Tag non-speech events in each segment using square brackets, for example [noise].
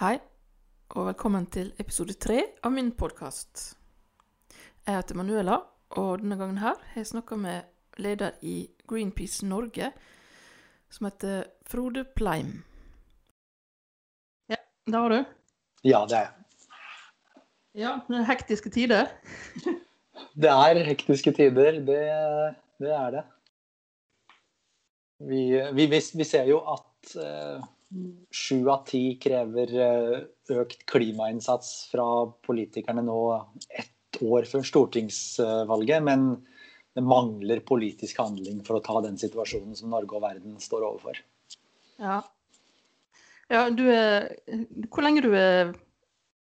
Hei, og velkommen til episode tre av min podkast. Jeg heter Manuela, og denne gangen her har jeg snakka med leder i Greenpeace Norge, som heter Frode Pleim. Ja, det har du? Ja, det er jeg. Ja, det er hektiske tider. [laughs] Det er hektiske tider, det, det er det. Vi, vi, vi, ser jo at eh, sju av ti krever eh, økt klimainnsats fra politikerne nå ett år før stortingsvalget. Men det mangler politisk handling for å ta den situasjonen som Norge og verden står overfor. Ja. ja du er, hvor lenge du er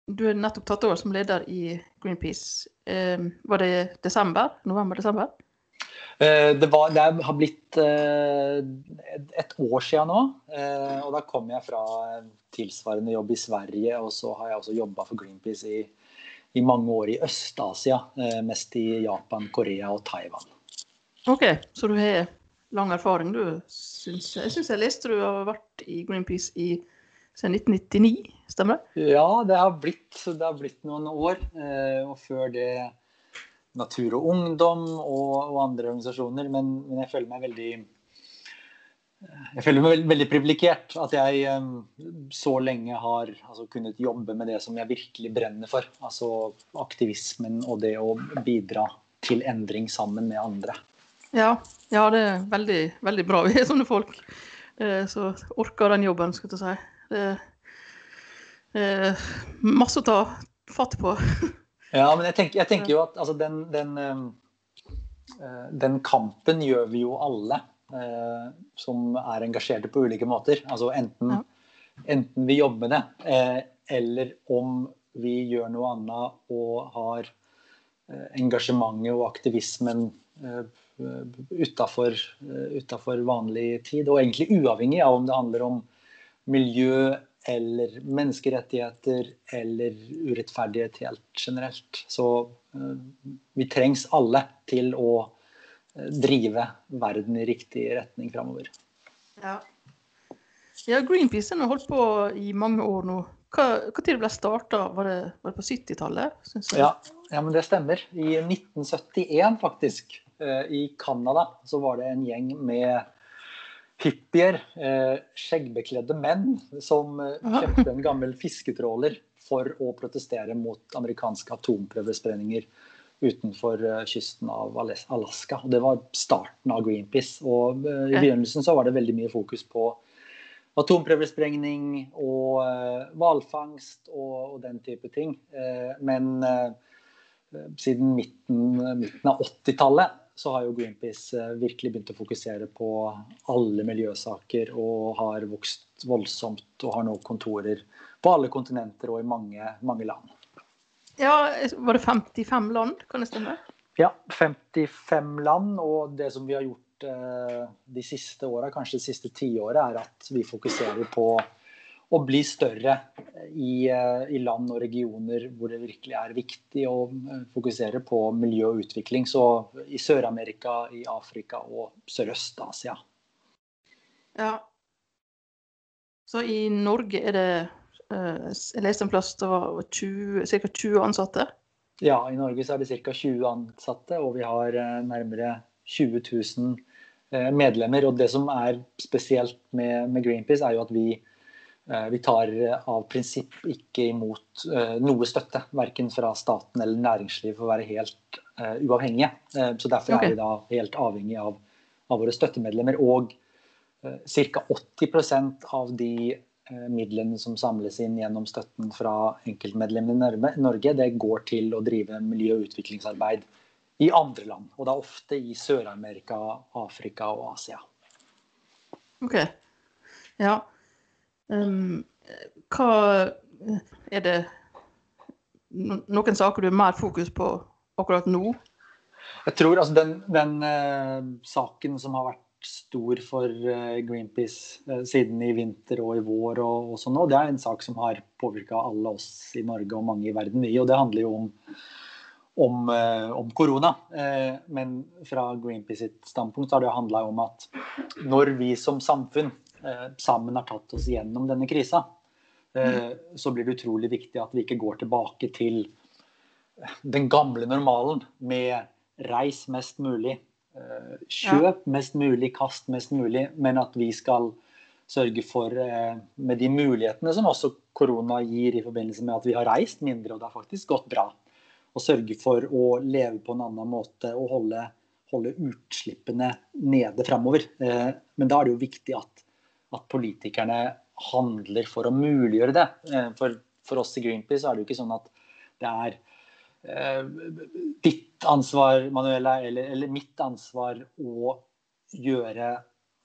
Du er nettopp tatt over som leder i Greenpeace. Eh, var det desember? November-desember? Eh, det, var, det, har blitt eh, et år siden nå. Eh, og da kom jeg fra tilsvarende jobb i Sverige, og så har jeg også jobba for Greenpeace i, i, mange år i Øst-Asia. Mest i Japan, Korea og Taiwan. OK, så du har lang erfaring, du. Syns, jeg syns jeg leste du har vært i Greenpeace i, siden 1999, stemmer det? Ja, det har blitt, det har blitt noen år. Og før det Natur og Ungdom og, og andre organisasjoner. Men, men, jeg føler meg veldig jeg føler meg veldig, privilegert at jeg um, så lenge har altså, kunnet jobbe med det som jeg virkelig brenner for. Altså aktivismen og det å bidra til endring sammen med andre. Ja, ja det er veldig, veldig bra vi er sånne folk eh, så orker den jobben, skal jeg si. Det er eh, masse å ta fatt på. [laughs] Ja, men jeg tenker, jeg tenker jo at altså, den, den, uh, den, kampen gjør vi jo alle uh, som er engasjerte på ulike måter. Altså enten, enten vi jobber med det, uh, eller om vi gjør noe annet og har engasjementet og aktivismen utafor vanlig tid. Og egentlig uavhengig av om det handler om miljø eller menneskerettigheter eller urettferdighet helt generelt. Så uh, vi trengs alle til å uh, drive verden i riktig retning framover. Ja. ja. Greenpeace har holdt på i mange år nå. Hva, hva tid ble starta? Var, var, det på 70-tallet? Ja, ja, men det stemmer. I 1971, faktisk, uh, i Canada, så var det en gjeng med hippier, eh, skjeggbekledde menn, som eh, kjøpte en gammel fisketråler for å protestere mot amerikanske atomprøvesprenninger utenfor eh, kysten av Alaska. Og det var starten av Greenpeace. Og I begynnelsen så var det veldig mye fokus på atomprøvesprengning og hvalfangst og, og, den type ting. Men siden midten, midten av 80-tallet så har jo Greenpeace eh, virkelig begynt å fokusere på alle miljøsaker og har vokst voldsomt og har nå kontorer på alle kontinenter og i mange, mange land. Ja, Var det 55 land, kan det stemme? Ja, 55 land. Og det som vi har gjort eh, de siste åra, kanskje det siste tiåret, er at vi fokuserer på å bli større i, eh, i, land og regioner hvor det virkelig er viktig å eh, fokusere på miljø og utvikling. Så i Sør-Amerika, i Afrika og Sørøst-Asia. Ja. Så i Norge er det eh, Jeg leste en plass det var ca. 20 ansatte? Ja, i Norge så er det ca. 20 ansatte, og vi har nærmere 20 000 medlemmer. Og det som er spesielt med, med Greenpeace, er jo at vi Eh, vi tar eh, av prinsipp ikke imot eh, noe støtte, verken fra staten eller næringsliv, for å være helt uavhengige. Så Derfor okay. er vi da helt avhengig av, av våre støttemedlemmer. Og ca. 80% av de midlene som samles inn gjennom støtten fra enkeltmedlemmene i Norge, det går til å drive miljø- og utviklingsarbeid i andre land. Og da ofte i Sør-Amerika, Afrika og Asia. Ok. Ja. Um, hva er det noen saker du har mer fokus på akkurat nå? Jeg tror altså den, den uh, saken som har vært stor for uh, Greenpeace uh, siden i vinter og i vår, og, og sånn nå, det er en sak som har påvirka alle oss i Norge og mange i verden. Og det handler jo om, om, om korona. men fra Greenpeace sitt standpunkt har det handla om at når vi som samfunn Eh, sammen har tatt oss gjennom denne krisa, eh, så blir det utrolig viktig at vi ikke går tilbake til den gamle normalen med reis mest mulig, eh, kjøp mest mulig, kast mest mulig, men at vi skal sørge for, eh, med de mulighetene som også korona gir i forbindelse med at vi har reist mindre, og det har faktisk gått bra, å sørge for å leve på en annen måte og holde, holde utslippene nede framover. Eh, men da er det jo viktig at, at politikerne handler for å muliggjøre det. For, for oss i Greenpeace er det jo ikke sånn at det er Eh, ditt ansvar, Manuela, eller, eller, mitt ansvar å gjøre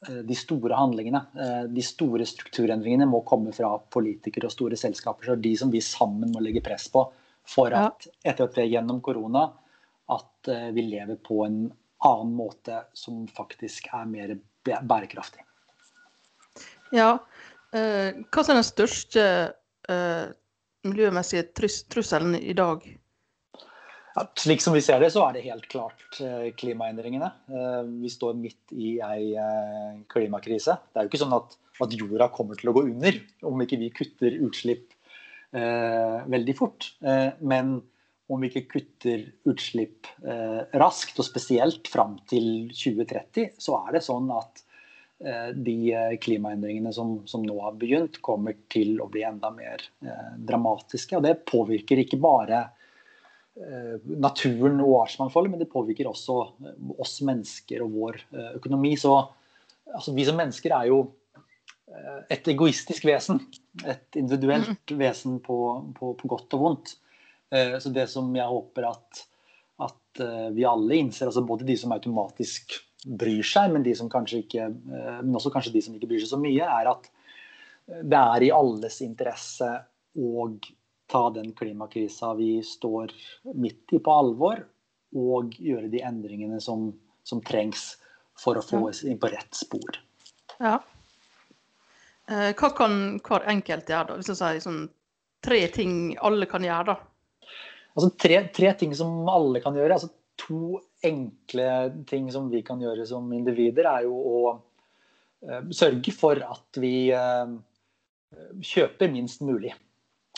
eh, de store handlingene. Eh, de store strukturendringene må komme fra politikere og store selskaper. Så de som vi sammen må legge press på for at etter at vi er gjennom korona, at vi lever på en annen måte som faktisk er mer bærekraftig. Ja. Hva er den største miljømessige trusselen i dag? Ja, slik som vi ser det, så er det helt klart eh, klimaendringene. Eh, vi står midt i ei eh, klimakrise. Det er jo ikke sånn at, at jorda kommer til å gå under om ikke vi kutter utslipp eh, veldig fort. Eh, men om vi ikke kutter utslipp eh, raskt, og spesielt fram til 2030, så er det sånn at de klimaendringene som, som, nå har begynt, kommer til å bli enda mer dramatiske. Og det påvirker ikke bare Eh, naturen og artsmangfoldet, men det påvirker også eh, oss mennesker og vår eh, økonomi. Så altså, vi som mennesker er jo et egoistisk vesen. Et individuelt mm. vesen på, på, på, godt og vondt. Så det som jeg håper at, at vi alle innser, altså både de som automatisk bryr seg, men, de som kanskje ikke, men også kanskje de som ikke bryr seg så mye, er at det er i alles interesse å ta den klimakrisa vi står midt i, på alvor, og gjøre de endringene som, som trengs for å få oss inn på rett spor. Ja. Eh, hva kan hver enkelt gjøre, da? Hvis jeg sier sånn, tre ting alle kan gjøre, da? Altså, tre, tre, ting som alle kan gjøre. altså To enkle ting som vi kan gjøre som individer, er jo å uh, sørge for at vi uh, kjøper minst mulig.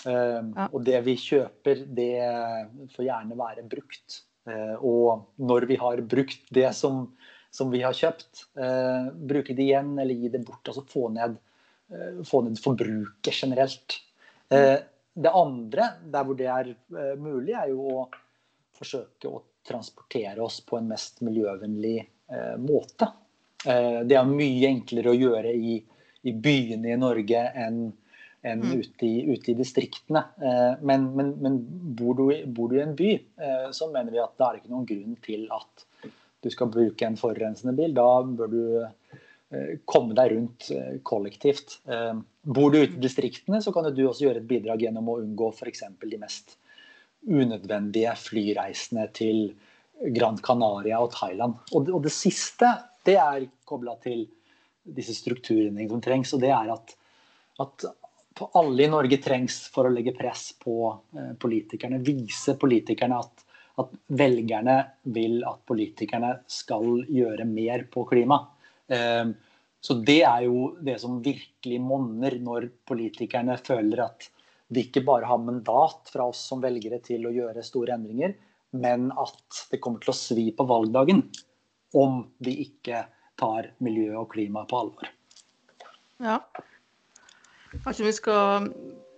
Ja. Og det vi kjøper, det får gjerne være brukt. Eh, og når vi har brukt det som, som vi har kjøpt, eh, bruke det igjen eller gi det bort. Altså få ned, eh, få ned forbruket generelt. Det andre, der hvor det er mulig, er jo å forsøke å transportere oss på en mest miljøvennlig måte. Det er mye enklere å gjøre i, i byene i Norge enn enn mm. ute, i, ute, i, distriktene. Eh, men, men, men bor, du, bor, du, i en by, eh, så mener vi at da er det ikke noen grunn til at du skal bruke en forurensende bil. Da bør du eh, komme deg rundt kollektivt. Bor du ute i distriktene, så kan du også gjøre et bidrag gjennom å unngå f.eks. de mest unødvendige flyreisene til Gran Canaria og Thailand. Og det, og det siste det er kobla til disse strukturene som trengs. og det er at, at alle i Norge trengs for å legge press på eh, politikerne. Vise politikerne at, at, velgerne vil at politikerne skal gjøre mer på klima. Eh, så det er jo det som virkelig monner når politikerne føler at de ikke bare har mandat fra oss som velgere til å gjøre store endringer, men at det kommer til å svi på valgdagen om vi ikke tar miljø og klima på alvor. Ja, Kanskje vi skal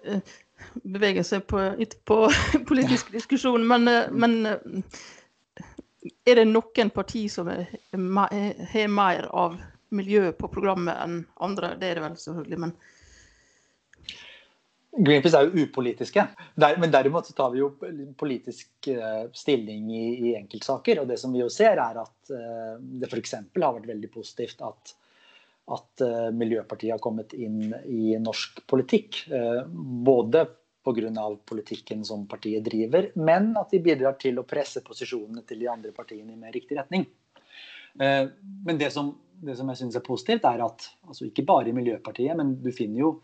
eh, bevege seg på, på [laughs] politisk diskusjon, men, eh, men, eh, er det noen parti som har mer av miljø på programmet enn andre? Det er det vel selvfølgelig, men Greenpeace er jo upolitiske, Der, men derimot så tar vi jo politisk stilling i, i, enkeltsaker. og Det som vi jo ser, er at det f.eks. har vært veldig positivt at at uh, Miljøpartiet har kommet inn i norsk politikk. Uh, både pga. politikken som partiet driver, men at de bidrar til å presse posisjonene til de andre partiene i mer riktig retning. Uh, men det som, det som jeg syns er positivt, er at altså ikke bare i Miljøpartiet, men du finner jo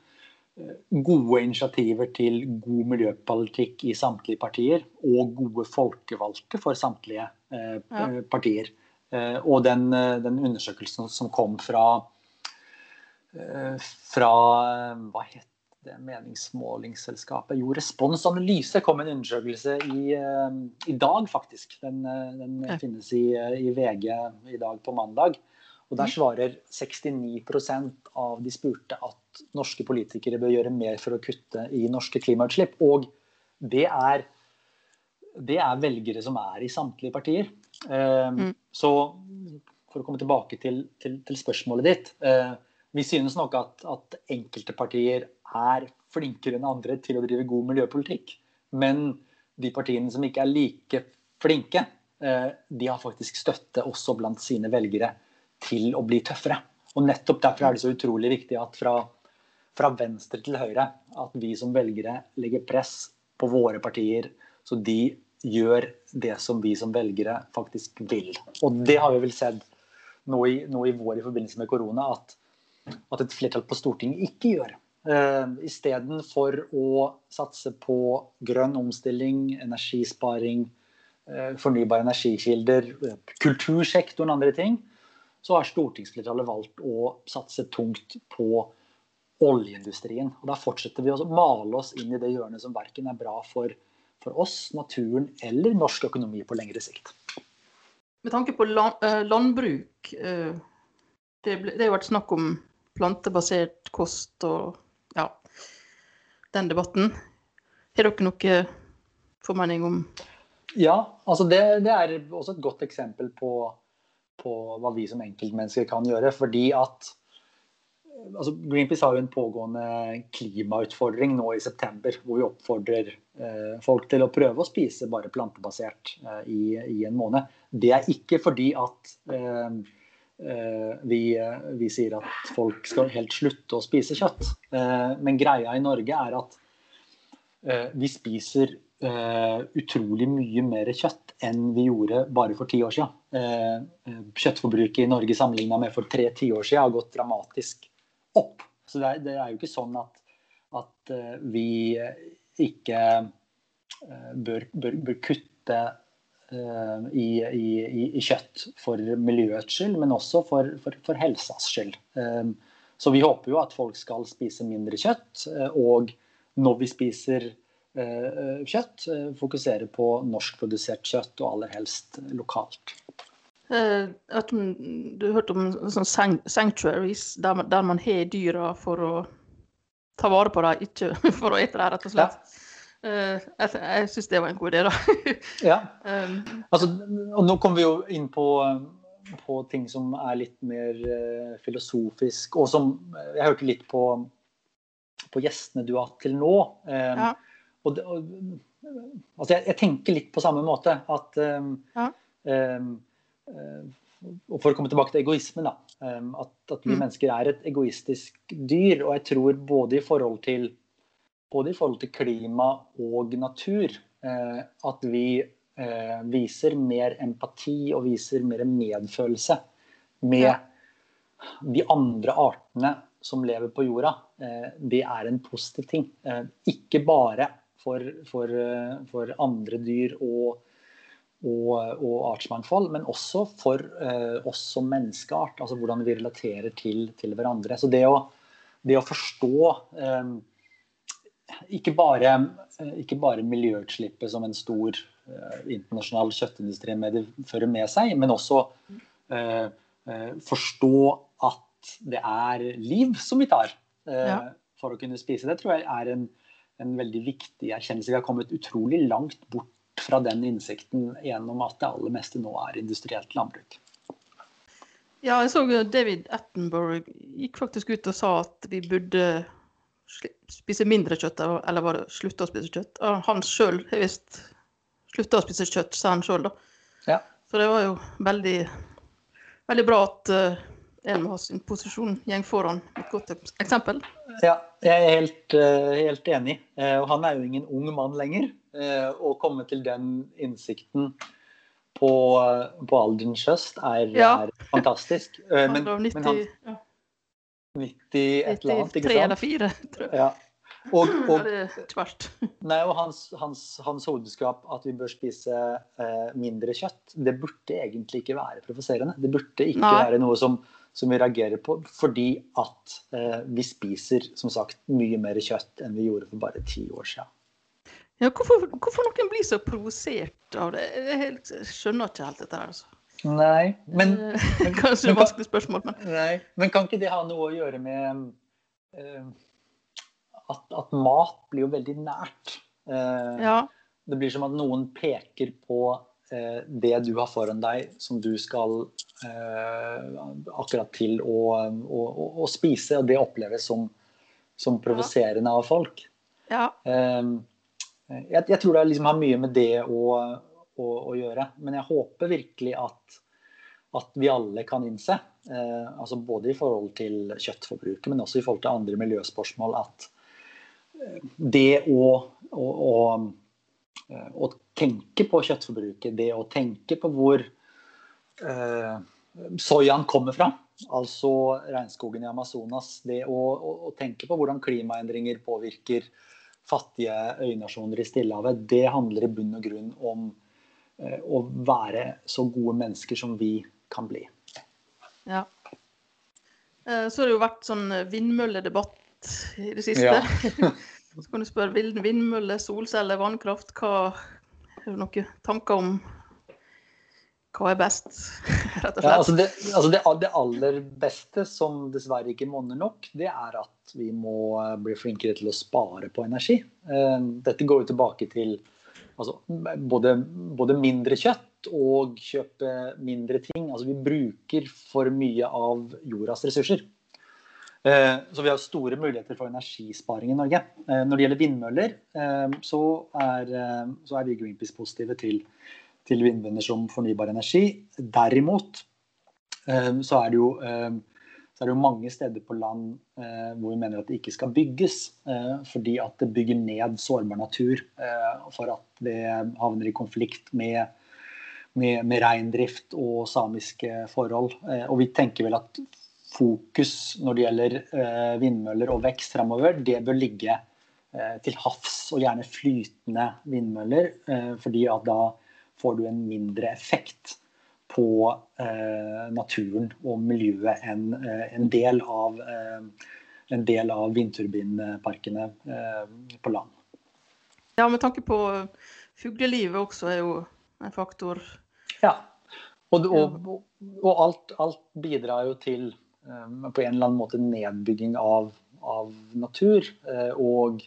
gode initiativer til god miljøpolitikk i samtlige partier, og gode folkevalgte for samtlige ja. partier. Og den, den undersøkelsen som kom fra Eh, fra hva het det meningsmålingsselskapet Jo, Respons Analyse kom en undersøkelse i, eh, i dag, faktisk. Den, eh, den finnes i, eh, i VG i dag på mandag. Og Der svarer 69% av de spurte at norske politikere bør gjøre mer for å kutte i norske klimautslipp. Og det er, det er velgere som er i samtlige partier. Eh, Mm. Så for å komme tilbake til, til, til spørsmålet ditt. Eh, vi synes nok at, at enkelte partier er flinkere enn andre til å drive god miljøpolitikk. Men de partiene som ikke er like flinke, eh, de har faktisk støtte også blant sine velgere til å bli tøffere. Og nettopp derfor er det så utrolig viktig at fra, fra venstre til høyre, at vi som velgere legger press på våre partier, så de gjør det som vi som velgere faktisk vil. Og det har vi vel sett nå i, nå i vår i forbindelse med korona, at, at et flertall på Stortinget ikke gjør. Uh, Istedenfor å satse på grønn omstilling, energisparing, uh, fornybare energikilder, uh, kultursektoren og andre ting, så har stortingsflertallet valgt å satse tungt på oljeindustrien. Og Da fortsetter vi å male oss inn i det hjørnet som verken er bra for, for oss, naturen eller norsk økonomi på lengre sikt. Med tanke på land, eh, landbruk, eh, det, ble, det har vært snakk om plantebasert kost og ja, den debatten. Har dere noe formening om Ja, altså det, det er også et godt eksempel på, på hva vi som enkeltmennesker kan gjøre. Fordi at altså Greenpeace har jo en pågående klimautfordring nå i september, hvor vi oppfordrer eh, folk til å prøve å spise bare plantebasert eh, i, i, en måned. Det er ikke fordi at eh, vi, vi, sier at folk skal helt slutte å spise kjøtt. men greia i Norge er at vi spiser utrolig mye mer kjøtt enn vi gjorde bare for ti år siden. kjøttforbruket i Norge sammenligna med for tre tiår siden har gått dramatisk opp. Så det er, det er jo ikke sånn at, at vi ikke bør, bør, bør kutte uh, i, i, i, kjøtt for miljøets skyld, men også for, for, for helsas skyld. Så vi håper jo at folk skal spise mindre kjøtt, og når vi spiser uh, kjøtt, uh, fokusere på norskprodusert kjøtt, og aller helst lokalt. Uh, du hørte om sånn sanctuaries, der man, der man har dyra for å ta vare på dem, ikke [laughs] for å ete dem, rett og slett. Ja. Uh, jeg jeg syns det var en god idé, da. [laughs] ja. Um, altså, og nå kommer vi jo inn på, på ting som er litt mer uh, filosofisk, og som Jeg hørte litt på, på gjestene du har hatt til nå. Um, ja. Og, og, altså, jeg, jeg, tenker litt på samme måte. At um, ja. og For å komme tilbake til egoismen. Da, at, at, vi mm. mennesker er et egoistisk dyr. Og jeg tror både i forhold til både i forhold til klima og natur, uh, at vi uh, viser mer empati og viser mer medfølelse med ja. de andre artene som lever på jorda. Eh, det er en positiv ting. Ikke bare for, for, for andre dyr og, og, og, artsmangfold, men også for oss som menneskeart. Altså hvordan vi relaterer til, til hverandre. Så det å, det å forstå ikke bare, ikke bare, miljøutslippet som en stor internasjonal kjøttindustri fører med seg, men også uh, forstå at det er liv som vi tar ja. for å kunne spise. Det tror jeg er en, en, veldig viktig erkjennelse. Vi har kommet utrolig langt bort fra den innsikten gjennom at det aller meste nå er industrielt landbruk. Ja, jeg så David Attenborough gikk faktisk ut og sa at vi burde spise mindre kjøtt, eller var det slutte å spise kjøtt. Han sjøl har visst slutta å spise kjøtt, sa han sjøl, da. Ja. Så det var jo veldig, veldig bra at en med sin posisjon gjeng foran et godt eksempel. Ja, jeg er helt, uh, helt enig. Uh, og han er jo ingen ung mann lenger. Å komme til den innsikten på, på alderens høst er, ja. er fantastisk. men, 90, men han, ja. 90 et eller annet, ikke sant? 93 eller 4, tror jeg. Ja. Og, [clears throat] og. [clears throat] Nei, og hans, hans, hans hovedskap at vi bør spise eh, mindre kjøtt, det burde egentlig ikke være provoserende. Det burde ikke nei. være noe som, som vi reagerer på fordi at eh, vi spiser som sagt mye mer kjøtt enn vi gjorde for bare ti år siden. Ja, hvorfor, hvorfor noen blir så provosert av det? Jeg, skjønner ikke helt dette her. altså. Nei, men, [laughs] men Kanskje et vanskelig spørsmål, men Nei, men kan ikke det ha noe å gjøre med uh, at, at, mat blir jo veldig nært? Uh, ja. Det blir som at noen peker på det du har foran deg, som du skal akkurat til å, å, å, spise, og det oppleves som, som provoserende av folk. Ja. Jeg, jeg, tror det liksom har mye med det å å, å gjøre. Men jeg håper virkelig at, at vi alle kan innse, eh, altså både i forhold til kjøttforbruket, men også i forhold til andre miljøspørsmål, at eh, det å, eh, å, tenke på kjøttforbruket, det å tenke på hvor eh, soyaen kommer fra, altså regnskogen i Amazonas, det å, å tenke på hvordan klimaendringer påvirker fattige øynasjoner i Stillehavet, det handler i bunn og grunn om Eh, å være så gode mennesker som vi kan bli. Ja. Eh, så har det jo vært sånn vindmølledebatt i det siste. Ja. [laughs] så kan du spørre vindmølle, solceller, vannkraft. Hva, har du noen tanker om hva er best, [laughs] rett og slett? Ja, altså det, altså det, det, aller beste, som dessverre ikke monner nok, det er at vi må bli flinkere til å spare på energi. Dette går jo tilbake til altså, både, både, mindre kjøtt og kjøpe mindre ting. Altså, vi bruker for mye av jordas ressurser. Eh, så vi har store muligheter for energisparing i Norge. Eh, når det gjelder vindmøller, eh, så er, så er vi Greenpeace positive til, til vindmøller som fornybar energi. Derimot så er det jo så er det jo mange steder på land hvor vi mener at det ikke skal bygges. Fordi at det bygger ned sårbar natur. For at det havner i konflikt med, med, med reindrift og samiske forhold. Og vi tenker vel at fokus når det gjelder eh, vindmøller og vekst fremover, det bør ligge eh, til havs, og gjerne flytende vindmøller. fordi at da får du en mindre effekt på eh, naturen og miljøet enn eh, en del av, eh, en del av vindturbinparkene eh, på land. Ja, med tanke på fuglelivet også er jo en faktor. Ja. Og, og, og alt, alt, bidrar jo til eh, på en eller annen måte nedbygging av, av natur. Eh, og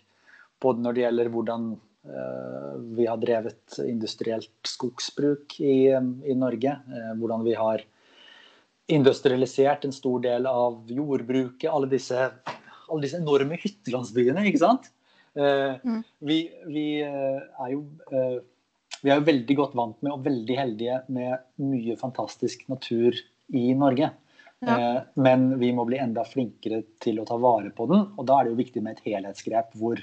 både når det gjelder hvordan Eh, vi har drevet industrielt skogsbruk i, i Norge. Eh, hvordan vi har industrialisert en stor del av jordbruket. Alle disse, alle disse enorme hyttelandsbyene, ikke sant. Eh, mm. Vi, vi, er jo vi er jo veldig godt vant med og veldig heldige med mye fantastisk natur i Norge. Ja. Men vi må bli enda flinkere til å ta vare på den. Og da er det jo viktig med et helhetsgrep hvor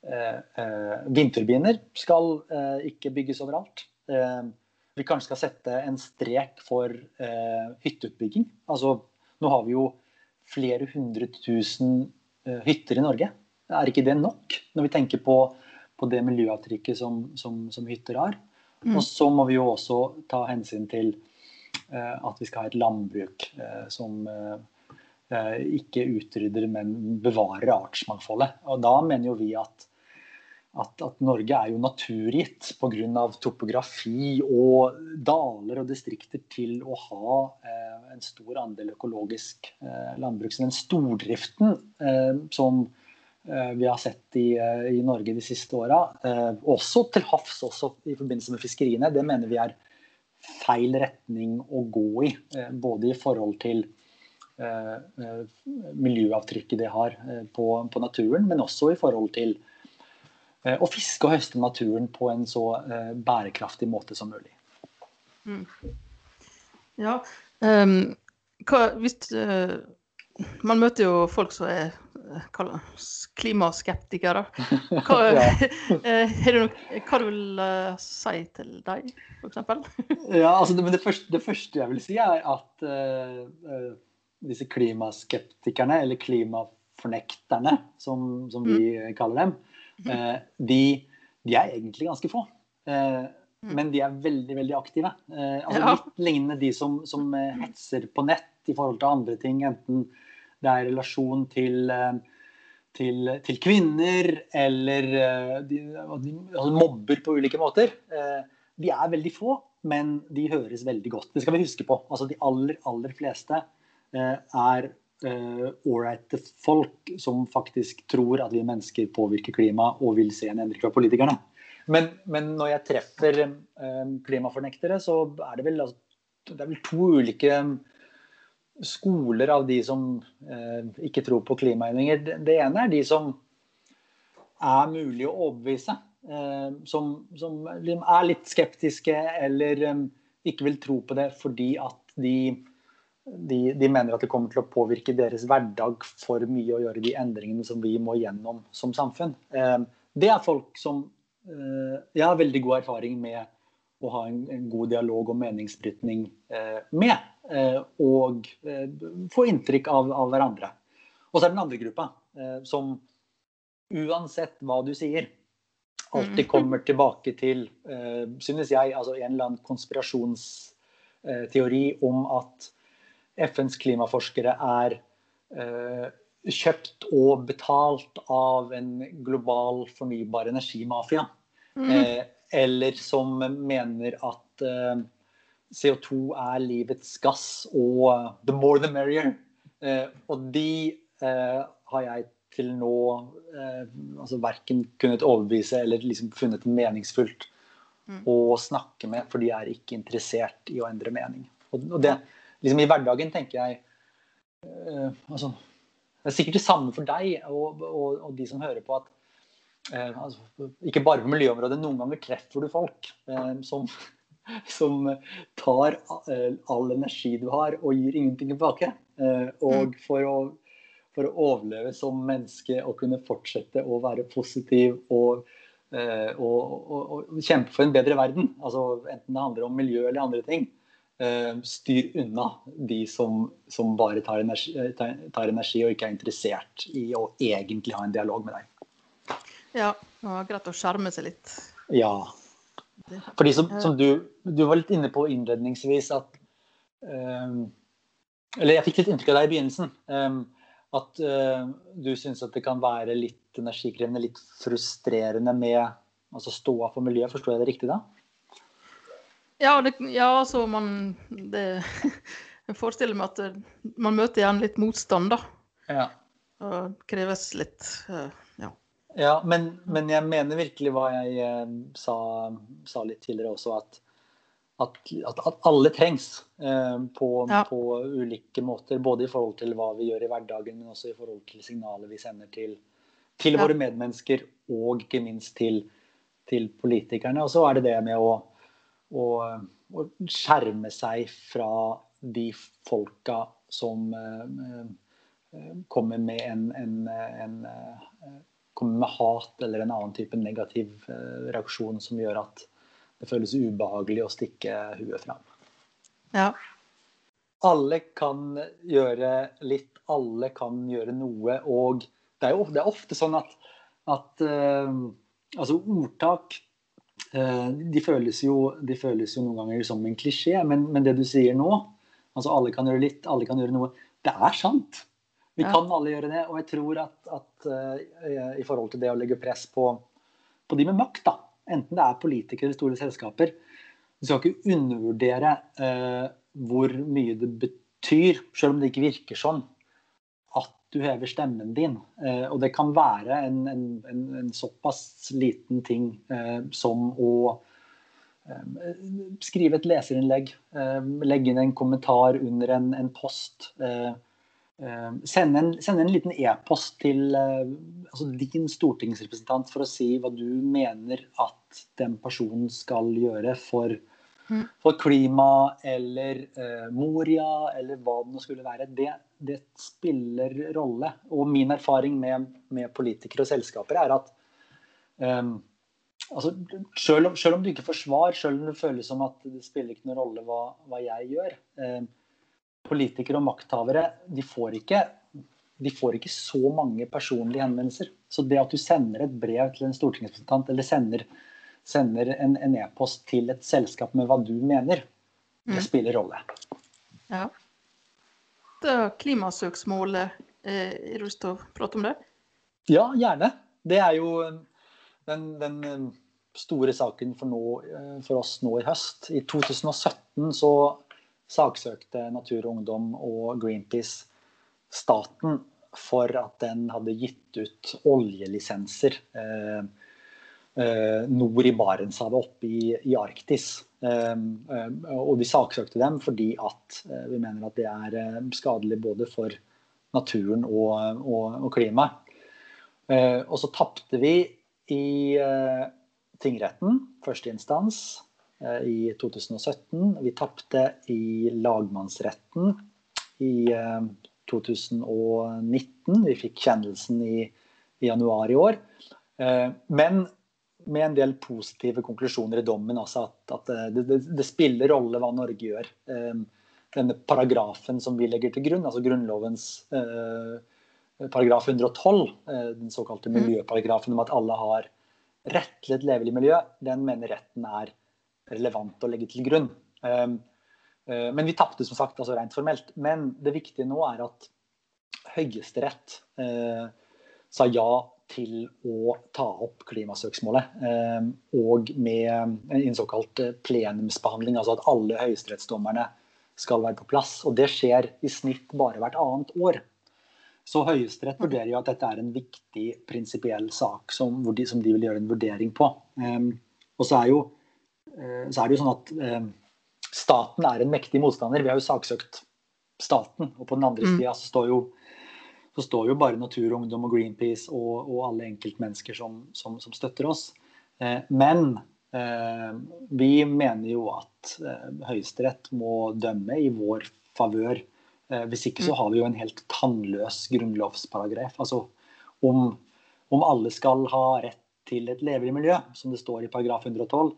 Eh, eh, vindturbiner skal eh, ikke bygges overalt. vi kanskje skal sette en strek for hytteutbygging. Altså, nå har vi jo flere hundre tusen hytter i Norge. Er ikke det nok, når vi tenker på, på det miljøavtrykket som, som, som hytter har? Mm. Og så må vi jo også ta hensyn til at vi skal ha et landbruk uh, som uh, ikke utrydder, men bevarer artsmangfoldet. Og da mener jo vi at at, at, Norge er jo naturgitt pga. topografi og daler og distrikter til å ha eh, en stor andel økologisk eh, landbruk. Så den stordriften eh, som eh, vi har sett i, eh, i, Norge de siste åra, eh, også til havs også i forbindelse med fiskeriene, det mener vi er feil retning å gå i. både i forhold til miljøavtrykket det har på, på naturen, men også i forhold til å eh, fiske og høste naturen på en så eh, bærekraftig måte som mulig. Mm. Ja, um, hva, hvis, uh, man møter jo folk som er klimaskeptikere. [laughs] Hva, ja. [laughs] du noe, hva du vil uh, si til dem, f.eks.? [laughs] ja, altså det, det, første, det, første, jeg vil si, er at uh, disse klimaskeptikerne, eller klimafornekterne, som, som vi mm. kaller dem, uh, de, de, er egentlig ganske få. Uh, mm. Men de er veldig veldig aktive. Eh, altså Litt lignende de som, som hetser på nett i forhold til andre ting, enten det er relasjon til, eh, til, til kvinner eller eh, de, altså mobber på ulike måter. Eh, de er veldig få, men de høres veldig godt. Det skal vi huske på. Altså, de aller, aller fleste er ålreite folk som faktisk tror at vi mennesker påvirker klimaet og vil se en endring fra politikerne. Men, men når jeg treffer klimafornektere, så er det vel, altså, det er vel to ulike skoler av de som eh, ikke tror på klimaendringer. Det ene er de som er mulig å overbevise. Eh, som, som, liksom er litt skeptiske eller eh, ikke vil tro på det fordi at de, de, de, mener at det kommer til å påvirke deres hverdag for mye å gjøre de endringene som vi må gjennom som samfunn. Eh, det er folk som eh, jeg har veldig god erfaring med å ha en, en god dialog og meningsbrytning eh, med. Eh, og eh, få inntrykk av, av, hverandre. Og så er det den andre gruppa, eh, som uansett hva du sier, alltid mm. kommer tilbake til, synes jeg, altså en eller annen konspirasjonsteori om at FNs klimaforskere er kjøpt og betalt av en global fornybar energimafia. Mm. Eller som mener at CO2 er livets gass og the more the merrier. Eh, og de har jeg til nå eh, altså verken kunnet overbevise eller liksom funnet meningsfullt mm. å snakke med, for de er ikke interessert i å endre mening. Og, og det, liksom I hverdagen tenker jeg eh, altså, Det er sikkert det samme for deg og, og, og de som hører på, at Eh, altså, ikke bare på miljøområdet, noen ganger treffer du folk eh, som, [laughs] som tar eh, all energi du har og gir ingenting tilbake. Eh, og mm. for å, for å, overleve som menneske og kunne fortsette å være positiv og, eh, og, og, og kjempe for en bedre verden, altså enten det handler om miljø eller andre ting, styr unna de som, som bare tar energi, tar, tar energi og ikke er interessert i å egentlig ha en dialog med deg. Ja, var greit å skjerme seg litt. Ja. Fordi som, som du, du, var litt inne på innledningsvis at um, Eller jeg fikk litt inntrykk av deg i begynnelsen. Um, at uh, du syns at det kan være litt energikrevende, litt frustrerende med altså ståa for miljøet. Forstår jeg det riktig da? Ja, det, ja altså man det, [laughs] Jeg forestiller meg at man møter gjerne litt motstand, da. Ja. Og kreves litt uh, ja, men, men, jeg mener virkelig hva jeg eh, sa, sa, litt tidligere også, at, at, at alle trengs eh, på, ja. på, ulike måter. Både i forhold til hva vi gjør i hverdagen, men også i forhold til signalet vi sender til, til ja. våre medmennesker, og ikke minst til, til, politikerne. Og så er det det med å, å, å skjerme seg fra de folka som eh, eh kommer med en, en, en, en eh, kommer med hat eller en annen type negativ eh, reaksjon som gjør at det føles ubehagelig å stikke huet fram. Ja. Alle kan gjøre litt, alle kan gjøre noe. Og det er jo det er ofte sånn at, at uh, altså ordtak uh, de, føles jo, de, føles jo, noen ganger som en klisjé, men, men, det du sier nå, altså alle kan gjøre litt, alle kan gjøre noe, det er sant. Vi ja. kan alle gjøre det. Og jeg tror at, at uh, i forhold til det å legge press på, på de med makt, da, enten det er politikere eller store selskaper, vi skal ikke undervurdere uh, hvor mye det betyr, selv om det ikke virker sånn, at du hever stemmen din. Uh, og det kan være en, en, en, en såpass liten ting som å skrive et leserinnlegg, legge inn en kommentar under en, en post. Eh, send en, send en liten e-post til eh, altså din stortingsrepresentant for å si hva du mener at den personen skal gjøre for, mm. for klima eller uh, Moria eller hva det nå skulle være. Det, det, spiller rolle. Og min erfaring med, med politikere og selskaper er at um, altså, selv, om, selv, om, du ikke får svar, selv om det føles som at det spiller ikke noen rolle hva, hva jeg gjør, um, politikere og makthavere de får, ikke, de får ikke så mange personlige henvendelser. Så det at du sender et brev til en stortingsrepresentant eller sender, sender en e-post til et selskap med hva du mener, det mm. spiller rolle. Ja. Da klimasøksmålet, eh, å prate om det? Ja, gjerne. Det er jo den, den store saken for, nå, for, oss nå i høst. I 2017 så saksøkte Natur og Ungdom og Greenpeace staten for at den hadde gitt ut oljelisenser eh, eh, nord i Barentshavet, oppe i, i Arktis. Eh, eh og vi saksøkte dem fordi at vi mener at det er skadelig både for naturen og, og, og klimaet. og så tapte vi i tingretten, første instans, i 2017. Vi tapte i lagmannsretten i 2019. Vi fikk kjennelsen i, i januar i år. Eh, men med en del positive konklusjoner i dommen. Altså at, at eh, det, det, det, spiller rolle hva Norge gjør. Eh, denne paragrafen som vi legger til grunn, altså Grunnlovens paragraf 112, den såkalte mm. miljøparagrafen om at alle har rett til et levelig miljø, den mener retten er relevant å legge til grunn. Eh, men vi tapte som sagt altså rent formelt. Men det viktige nå er at Høyesterett eh, sa ja til å ta opp klimasøksmålet. Eh, og med en såkalt plenumsbehandling, altså at alle høyesterettsdommerne skal være på plass. Og det skjer i snitt bare hvert annet år. Så Høyesterett vurderer jo at dette er en viktig prinsipiell sak som, de, som, de, vil gjøre en vurdering på. Um, og så er, jo, så er det jo sånn at um, staten er en mektig motstander. Vi har jo saksøkt staten. Og på den andre mm. sida så står jo så står jo bare Natur, Ungdom og Greenpeace og, og alle enkeltmennesker som, som, som støtter oss. Eh, men eh, vi mener jo at eh, Høyesterett må dømme i vår favør. Eh, hvis ikke så mm. har vi jo en helt tannløs grunnlovsparagraf. Altså om, om alle skal ha rett til et levelig miljø, som det står i paragraf 112,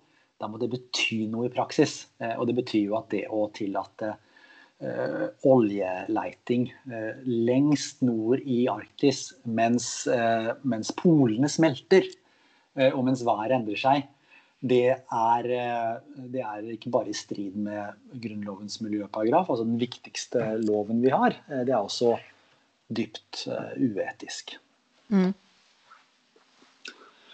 da må det bety noe i praksis. Eh, og det betyr jo at det å tillate uh, oljeleiting uh, lengst nord i Arktis mens, uh, mens polene smelter, og mens været endrer seg, det er, det er, ikke bare i strid med Grunnlovens miljøparagraf, altså den viktigste loven vi har. Det er også dypt uetisk. Mm.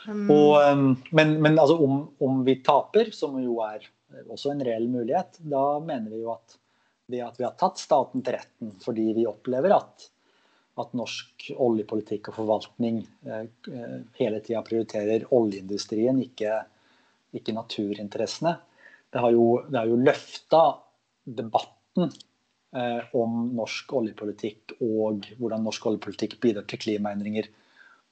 Mm. Og, um, men, men altså, om, om, vi taper, som jo er også en reell mulighet, da mener vi jo at det at vi har tatt staten til retten fordi vi opplever at, at norsk oljepolitikk og forvaltning eh, eh hele tida prioriterer oljeindustrien, ikke, ikke naturinteressene. Det har jo, det jo løfta debatten eh, om norsk oljepolitikk og hvordan norsk oljepolitikk bidrar til klimaendringer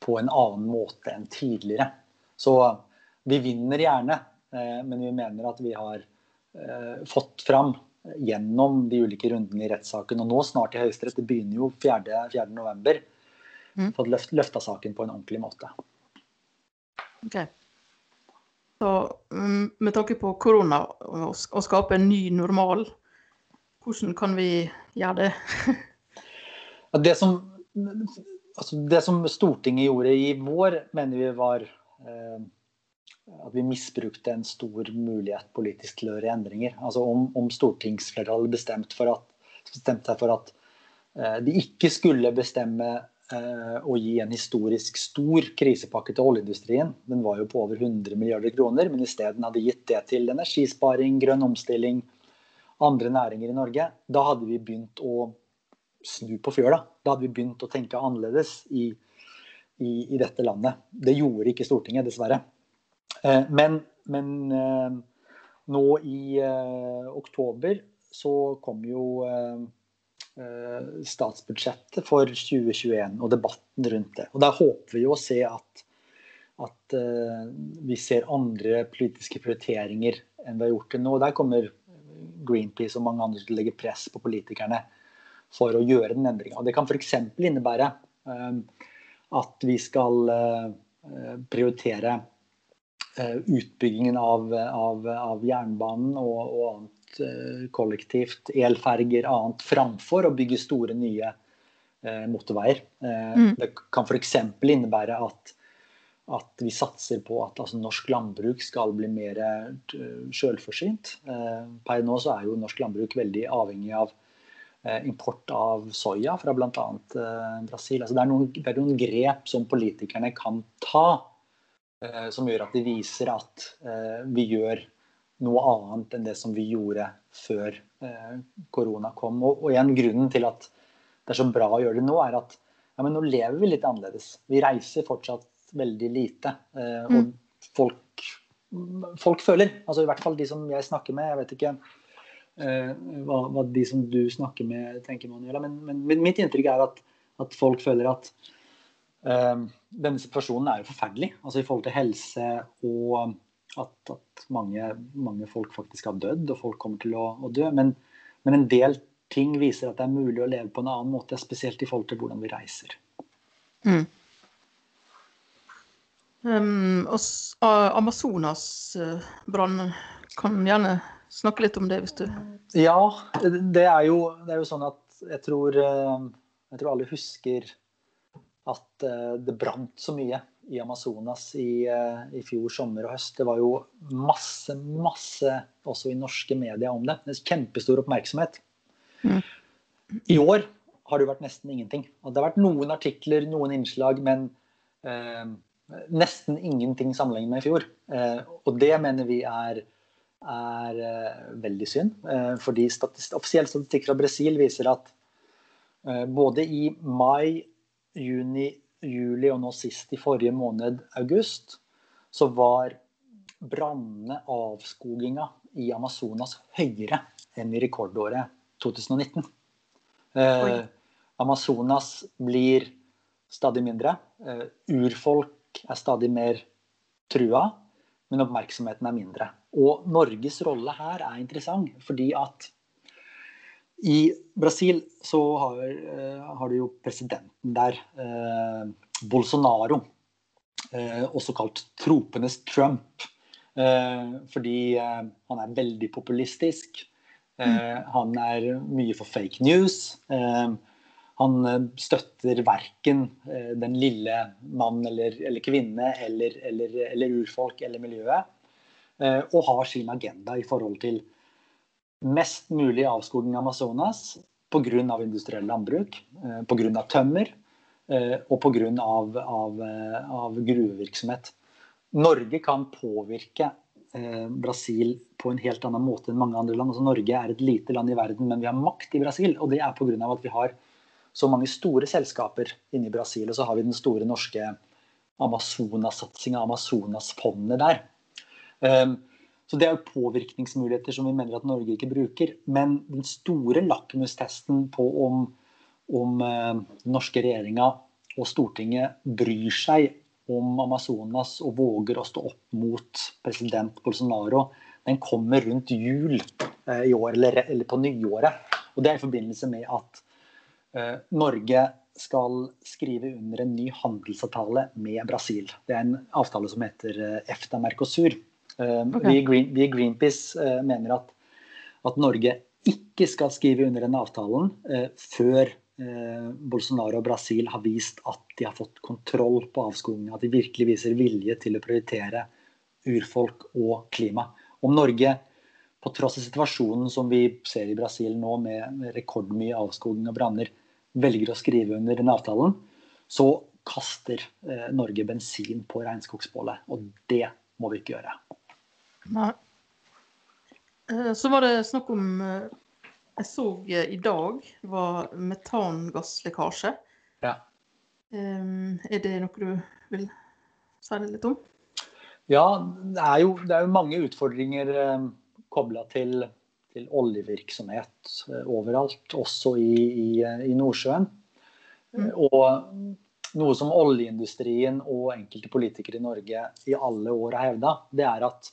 på en annen måte enn tidligere. Så vi vinner gjerne, eh, men vi mener at vi har eh, fått fram gjennom de ulike rundene i rettssaken, og nå snart i Høyesterett, det begynner jo 4.11., mm. fått løft, løfta saken på en ordentlig måte. Ok. Så mm, med tanke på korona og å skape en ny normal, hvordan kan vi gjøre det? [laughs] det som altså det som Stortinget gjorde i vår, mener vi var eh, at vi misbrukte en stor mulighet politisk til å gjøre endringer. Altså om, om stortingsflertallet bestemte for seg for at eh, de ikke skulle bestemme eh, å gi en historisk stor krisepakke til oljeindustrien. Den var jo på over 100 milliarder kroner, men isteden hadde gitt det til energisparing, grønn omstilling, andre næringer i Norge. Da hadde vi begynt å snu på fjøla. Da hadde vi begynt å tenke annerledes i, i, i dette landet. Det gjorde ikke Stortinget, dessverre. Eh, men, men eh, nå i eh, oktober så kom jo statsbudsjettet for 2021 og debatten rundt det. Og Der håper vi jo å se at, at vi ser andre politiske prioriteringer enn vi har gjort til nå. Der kommer Greenpeace og mange andre til å legge press på politikerne for å gjøre den endringa. Det kan f.eks. innebære eh, at vi skal eh, prioritere eh, utbyggingen av, av, av jernbanen og, og, annet kollektivt, elferger, annet, framfor å bygge store, nye motorveier. Mm. Det kan f.eks. innebære at, at, vi satser på at altså, norsk landbruk skal bli mer sjølforsynt. Per nå så er jo norsk landbruk veldig avhengig av import av soya fra bl.a. Brasil. Altså det, er noen, det er noen grep som politikerne kan ta, som gjør at de viser at vi gjør noe annet enn det som vi gjorde før korona kom. Og, og igjen, grunnen til at det er så bra å gjøre det nå, er at ja, men nå lever vi litt annerledes. Vi reiser fortsatt veldig lite. Eh, og mm. folk, folk, føler, altså i hvert fall de som jeg snakker med, jeg vet ikke eh, hva, hva, de som du snakker med tenker, Manuela, men, men mitt inntrykk er at, at folk føler at eh, denne situasjonen er jo forferdelig. Altså i forhold til helse og at, at mange, mange, folk faktisk har dødd, og folk kommer til å, å dø. Men, men en del ting viser at det er mulig å leve på en annen måte, spesielt i forhold til hvordan vi reiser. Mm. Um, Amazonas-brannen, kan gjerne snakke litt om det, hvis du Ja, det er jo, det er jo sånn at jeg tror, eh, jeg tror alle husker at eh, det brant så mye i Amazonas i, eh, i, fjor sommer og høst. Det var jo masse, masse også i norske medier om det. det kjempestor oppmerksomhet. Mm. I år har det vært nesten ingenting. Og det har vært noen artikler, noen innslag, men eh, nesten ingenting sammenlignet med i fjor. Eh, og det mener vi er, er eh, veldig synd. Eh, fordi statist offisiell statistikk fra Brasil viser at eh, både i mai, juni, juli og nå sist i forrige måned, august, så var brannene, avskoginga i Amazonas, høyere enn i rekordåret 2019. Eh, Amazonas blir stadig mindre. Eh, urfolk er stadig mer trua, men oppmerksomheten er mindre. Og Norges rolle her er interessant, fordi at i Brasil så har, uh, har du jo presidenten der, uh, Bolsonaro, uh, også kalt tropenes Trump. fordi han er veldig populistisk. Mm. Han er mye for fake news. Eh, han eh, støtter verken den lille mann eller, eller kvinne eller, eller, eller, urfolk eller miljøet. Og har sin agenda i forhold til mest mulig avskoging av Amazonas pga. industriell landbruk, pga. tømmer og pga. Av, av, av gruvevirksomhet. Norge kan påvirke Eh, Brasil på en helt annen måte enn mange andre land. Altså, Norge er et lite land i verden, men vi har makt i Brasil. Og det er pga. at vi har så mange store selskaper inne i Brasil. Og så har vi den store norske Amazonas-satsinga, Amazonas-fondet der. Um, så det er jo påvirkningsmuligheter som vi mener at Norge ikke bruker. Men den store lakmustesten på om, om den norske regjeringa og Stortinget bryr seg om Amazonas og våger å stå opp mot president Bolsonaro, den kommer rundt jul eh, i år, eller, eller, på nyåret. Og Det er i forbindelse med at uh, Norge skal skrive under en ny handelsavtale med Brasil. Det er en avtale som heter eh, EFTA-Mercosur. Eh, okay. Vi, Green, vi, i Greenpeace eh, mener at, at, Norge ikke skal skrive under denne avtalen eh, før Eh, Bolsonaro og Brasil har vist at de har fått kontroll på avskogingen. At de virkelig viser vilje til å prioritere urfolk og klima. Om Norge, på tross av situasjonen som vi ser i Brasil nå, med rekordmye avskoging og branner, velger å skrive under den avtalen, så kaster Norge bensin på regnskogsbålet. Og det må vi ikke gjøre. Nei. Eh, så var det snakk om jeg så eh, i dag var metangasslekkasje. Ja. Er det noe du vil si litt om? Ja, det er jo, det er jo mange utfordringer eh, kobla til, til, oljevirksomhet overalt, også i, i, i Nordsjøen. Mm. Og noe som oljeindustrien og enkelte politikere i Norge i alle år har hevda, det er at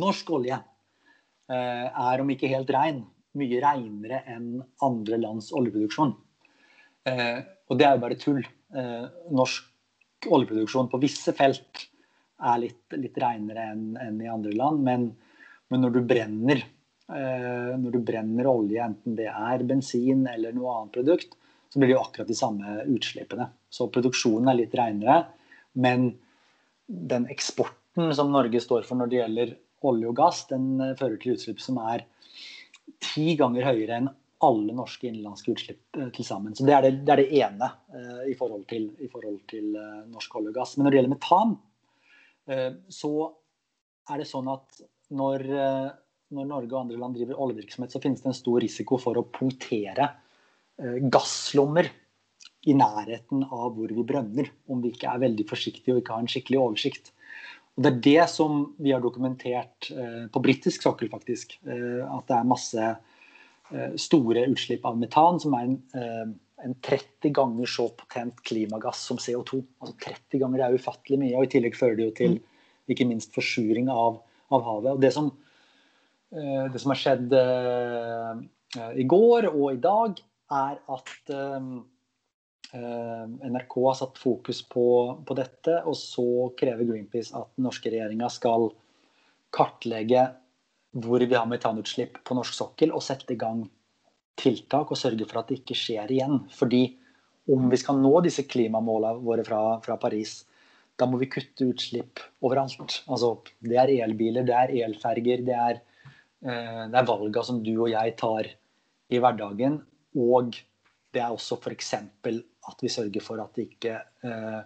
norsk olje uh, er om ikke helt rein, mye reinere enn andre lands oljeproduksjon. Eh, og det er jo bare tull. Eh, norsk oljeproduksjon på visse felt er litt, litt reinere enn, enn i andre land, men, men når, du brenner, eh, når du brenner olje, enten det er bensin eller noe annet produkt, så blir det jo akkurat de samme utslippene. Så produksjonen er litt reinere, men den eksporten som Norge står for når det gjelder olje og gass, den fører til utslipp som er ti ganger høyere enn alle norske innenlandske utslipp eh, til sammen. Så Det er det, det, er det ene eh, i forhold til, i forhold til eh, norsk olje og gass. Men når det gjelder metan, eh, så er det sånn at når, eh, når, Norge og andre land driver oljevirksomhet, så finnes det en stor risiko for å punktere eh, gasslommer i nærheten av hvor vi brønner, om vi ikke er veldig forsiktige og ikke har en skikkelig oversikt. Og Det er det som vi har dokumentert på britisk sokkel, faktisk. At det er masse Eh, store utslipp av metan, som er en, eh, en 30 ganger så potent klimagass som CO2. Altså 30 ganger det er ufattelig mye, og i tillegg fører det jo til mm. ikke minst forsuring av, av havet. Og det som, eh, det som har skjedd i går og i dag, er at NRK har satt fokus på, på, dette, og så krever Greenpeace at den norske regjeringa skal kartlegge hvor vi har metanutslipp på norsk sokkel, og sette i gang tiltak og sørge for at det ikke skjer igjen. Fordi om vi skal nå disse klimamålene våre fra, fra Paris, da må vi kutte utslipp overalt. Altså, det er elbiler, det er elferger, det er, eh, er valga som du og jeg tar i hverdagen. Og det er også f.eks. at vi sørger for at det ikke eh,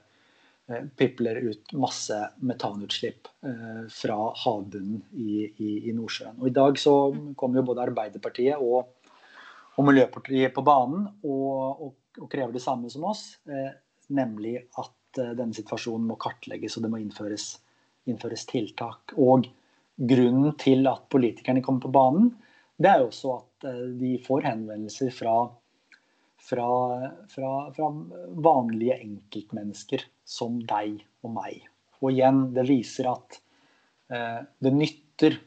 Eh, pipler ut masse metanutslipp eh, fra havbunnen i, i, i, Nordsjøen. Og I dag så kommer jo både Arbeiderpartiet og, og Miljøpartiet på banen og, og, og, krever det samme som oss, nemlig at denne situasjonen må kartlegges og det må innføres, innføres, tiltak. Og Grunnen til at politikerne kommer på banen, det er jo også at de får henvendelser fra fra, fra, fra, vanlige enkeltmennesker som deg og meg. Og igjen, det viser at eh, det nytter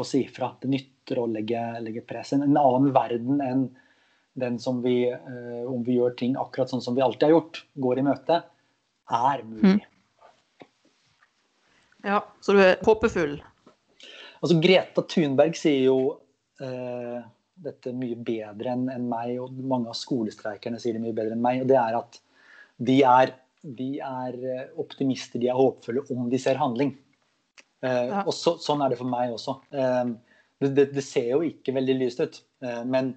å si fra. Det nytter å legge, legge press. En, en annen verden enn den som vi, eh, om vi gjør ting akkurat sånn som vi alltid har gjort, går i møte, er mulig. Mm. Ja, så du er håpefull? Altså, Greta Thunberg sier jo eh, dette mye bedre enn en meg, og mange av skolestreikerne sier det mye bedre enn meg. og det er at de er, de er eh, optimister, de er håpefulle om de ser handling. Eh, ja. og så, Sånn er det for meg også. Eh, det, det, det, ser jo ikke veldig lyst ut. Men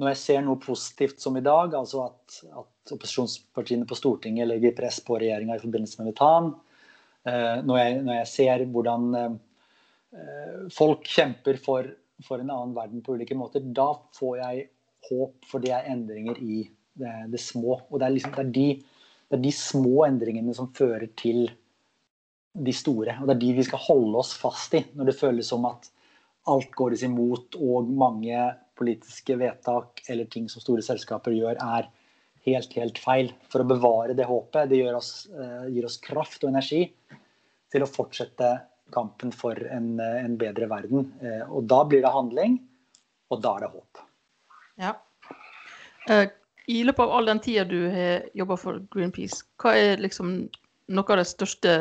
når jeg ser noe positivt som i dag, altså at, at opposisjonspartiene på Stortinget legger press på regjeringa i forbindelse med metan, eh, når jeg, når, jeg, ser hvordan eh, folk kjemper for for en annen verden på ulike måter, da får jeg håp, for det er endringer i det, det små. Og det er, liksom, det, er de, det er, de, små endringene som fører til de store. Og det er de vi skal holde oss fast i når det føles som at alt går oss imot, og mange politiske vedtak eller ting som store selskaper gjør, er helt, helt feil. For å bevare det håpet, det oss, uh, gir oss kraft og energi til å fortsette kampen for en, en, bedre verden. Eh, og da blir det handling, og da er det håp. Ja. Eh, I løpet av all den tida du har jobba for Greenpeace, hva er liksom noe av det største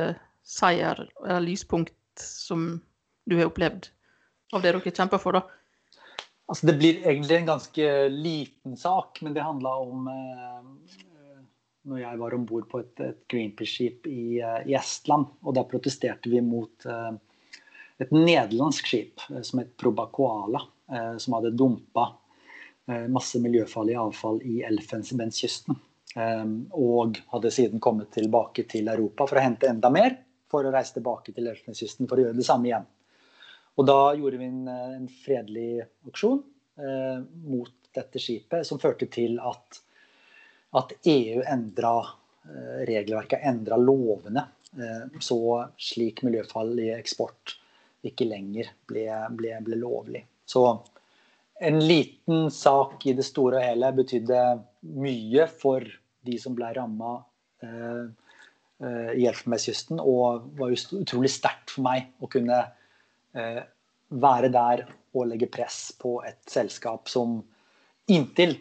seier eller lyspunkt som du har opplevd av det dere kjemper for, da? Altså, det blir egentlig en ganske liten sak, men det handla om eh, når jeg var om bord på et, et Greenpeace-skip i, eh, i, Estland. Og da protesterte vi mot uh, et nederlandsk skip uh, som het Probacoala, som hadde dumpa masse miljøfarlig avfall i Elfenbenskysten. og hadde siden kommet tilbake til Europa for å hente enda mer, for å reise tilbake til Elfenbenskysten for å gjøre det samme igjen. Og da gjorde vi en, en fredelig aksjon mot dette skipet, som førte til at at EU endra eh, regelverket, endra lovene, eh, så slik miljøfarlig eksport ikke lenger ble, ble, ble, lovlig. Så en liten sak i det store og hele betydde mye for de som ble ramma eh, i Elfenbenskysten, og var utrolig sterkt for meg å kunne være der og legge press på et selskap som inntil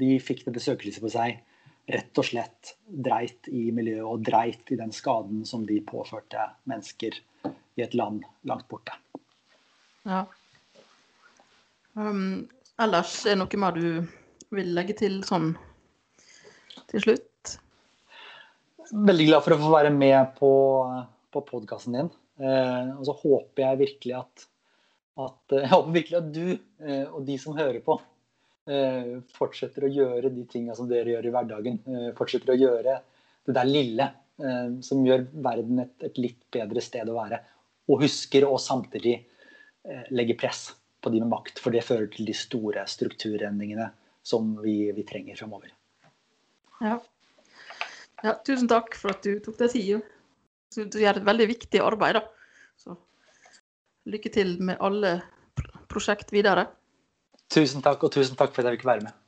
de fikk dette søkelyset på seg, rett og slett dreit i miljøet og dreit i den skaden som de påførte mennesker i et land langt borte. Ja. Um, ellers er det noe mer du vil legge til sånn til slutt? Veldig glad for å få være med på, på podkasten din. Eh, og så håper jeg virkelig at, at, jeg håper virkelig at du eh, og de som hører på, eh, fortsetter å gjøre de tinga som dere gjør i hverdagen. Eh, fortsetter å gjøre det der lille eh, som gjør verden et, et, litt bedre sted å være. Og husker å samtidig eh, legge press på de med makt, for det fører til de store strukturendringene som vi, vi trenger framover. Ja. ja. Tusen takk for at du tok deg tid. Du gjør et veldig viktig arbeid. da. Så lykke til med alle prosjekt videre. Tusen takk, og tusen takk for at jeg fikk være med.